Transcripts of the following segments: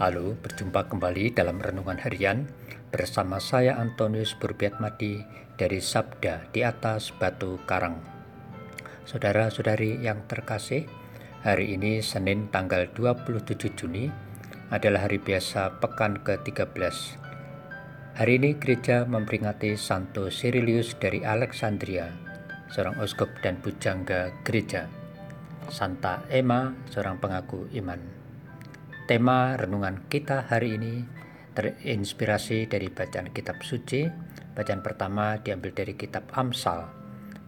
Halo, berjumpa kembali dalam renungan harian bersama saya Antonius Burbiatmadi dari Sabda di atas Batu Karang. Saudara-saudari yang terkasih, hari ini Senin tanggal 27 Juni adalah hari biasa pekan ke-13. Hari ini gereja memperingati Santo Cyrilius dari Alexandria, seorang uskup dan bujangga gereja. Santa Emma, seorang pengaku iman. Tema renungan kita hari ini terinspirasi dari bacaan kitab suci. Bacaan pertama diambil dari kitab Amsal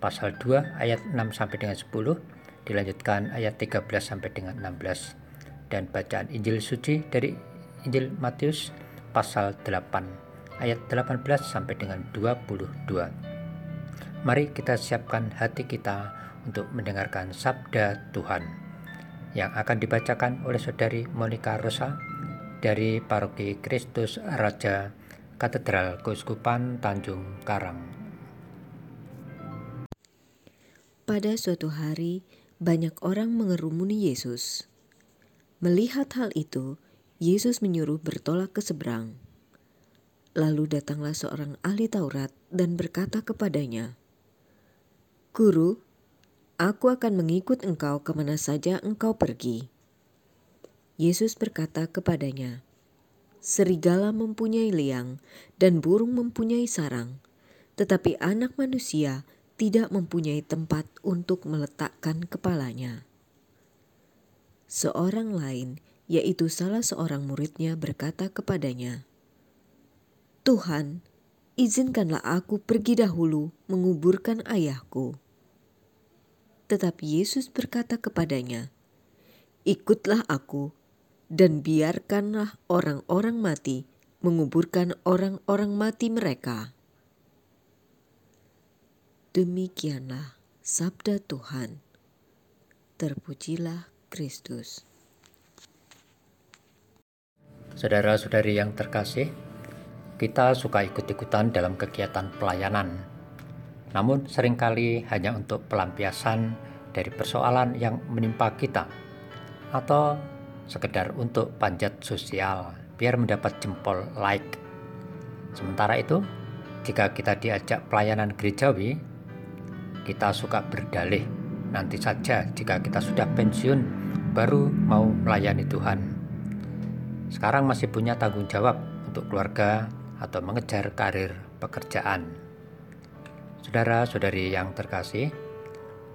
pasal 2 ayat 6 sampai dengan 10, dilanjutkan ayat 13 sampai dengan 16 dan bacaan Injil suci dari Injil Matius pasal 8 ayat 18 sampai dengan 22. Mari kita siapkan hati kita untuk mendengarkan sabda Tuhan yang akan dibacakan oleh Saudari Monica Rosa dari Paroki Kristus Raja Katedral Keuskupan Tanjung Karang. Pada suatu hari, banyak orang mengerumuni Yesus. Melihat hal itu, Yesus menyuruh bertolak ke seberang. Lalu datanglah seorang ahli Taurat dan berkata kepadanya, "Guru, Aku akan mengikut engkau ke mana saja engkau pergi. Yesus berkata kepadanya, Serigala mempunyai liang dan burung mempunyai sarang, tetapi anak manusia tidak mempunyai tempat untuk meletakkan kepalanya. Seorang lain, yaitu salah seorang muridnya berkata kepadanya, Tuhan, izinkanlah aku pergi dahulu menguburkan ayahku. Tetapi Yesus berkata kepadanya, "Ikutlah Aku, dan biarkanlah orang-orang mati menguburkan orang-orang mati mereka." Demikianlah sabda Tuhan. Terpujilah Kristus. Saudara-saudari yang terkasih, kita suka ikut-ikutan dalam kegiatan pelayanan namun sering kali hanya untuk pelampiasan dari persoalan yang menimpa kita atau sekedar untuk panjat sosial biar mendapat jempol like. Sementara itu, jika kita diajak pelayanan gerejawi, kita suka berdalih nanti saja jika kita sudah pensiun baru mau melayani Tuhan. Sekarang masih punya tanggung jawab untuk keluarga atau mengejar karir pekerjaan. Saudara-saudari yang terkasih,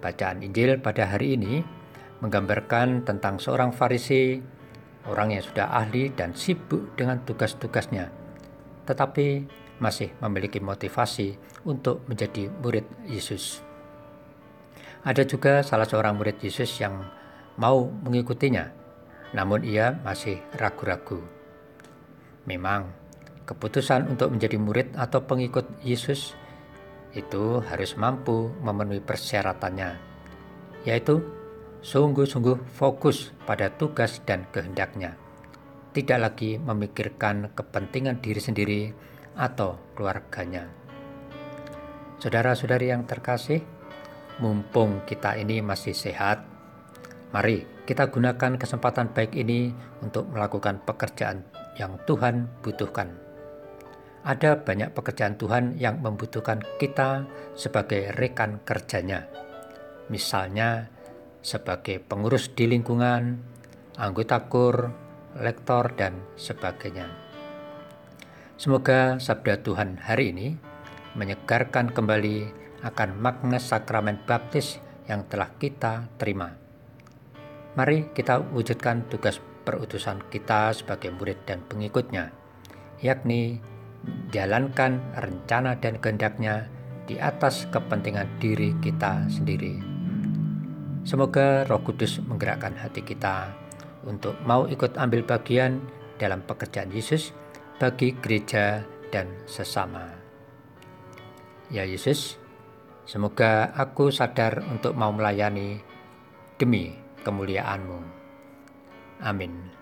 bacaan Injil pada hari ini menggambarkan tentang seorang Farisi, orang yang sudah ahli dan sibuk dengan tugas-tugasnya, tetapi masih memiliki motivasi untuk menjadi murid Yesus. Ada juga salah seorang murid Yesus yang mau mengikutinya, namun ia masih ragu-ragu. Memang, keputusan untuk menjadi murid atau pengikut Yesus itu harus mampu memenuhi persyaratannya, yaitu sungguh-sungguh fokus pada tugas dan kehendaknya, tidak lagi memikirkan kepentingan diri sendiri atau keluarganya. Saudara-saudari yang terkasih, mumpung kita ini masih sehat, mari kita gunakan kesempatan baik ini untuk melakukan pekerjaan yang Tuhan butuhkan ada banyak pekerjaan Tuhan yang membutuhkan kita sebagai rekan kerjanya. Misalnya sebagai pengurus di lingkungan, anggota kur, lektor, dan sebagainya. Semoga sabda Tuhan hari ini menyegarkan kembali akan makna sakramen baptis yang telah kita terima. Mari kita wujudkan tugas perutusan kita sebagai murid dan pengikutnya, yakni jalankan rencana dan kehendaknya di atas kepentingan diri kita sendiri. Semoga Roh Kudus menggerakkan hati kita untuk mau ikut ambil bagian dalam pekerjaan Yesus bagi gereja dan sesama. Ya Yesus, semoga aku sadar untuk mau melayani demi kemuliaan-Mu. Amin.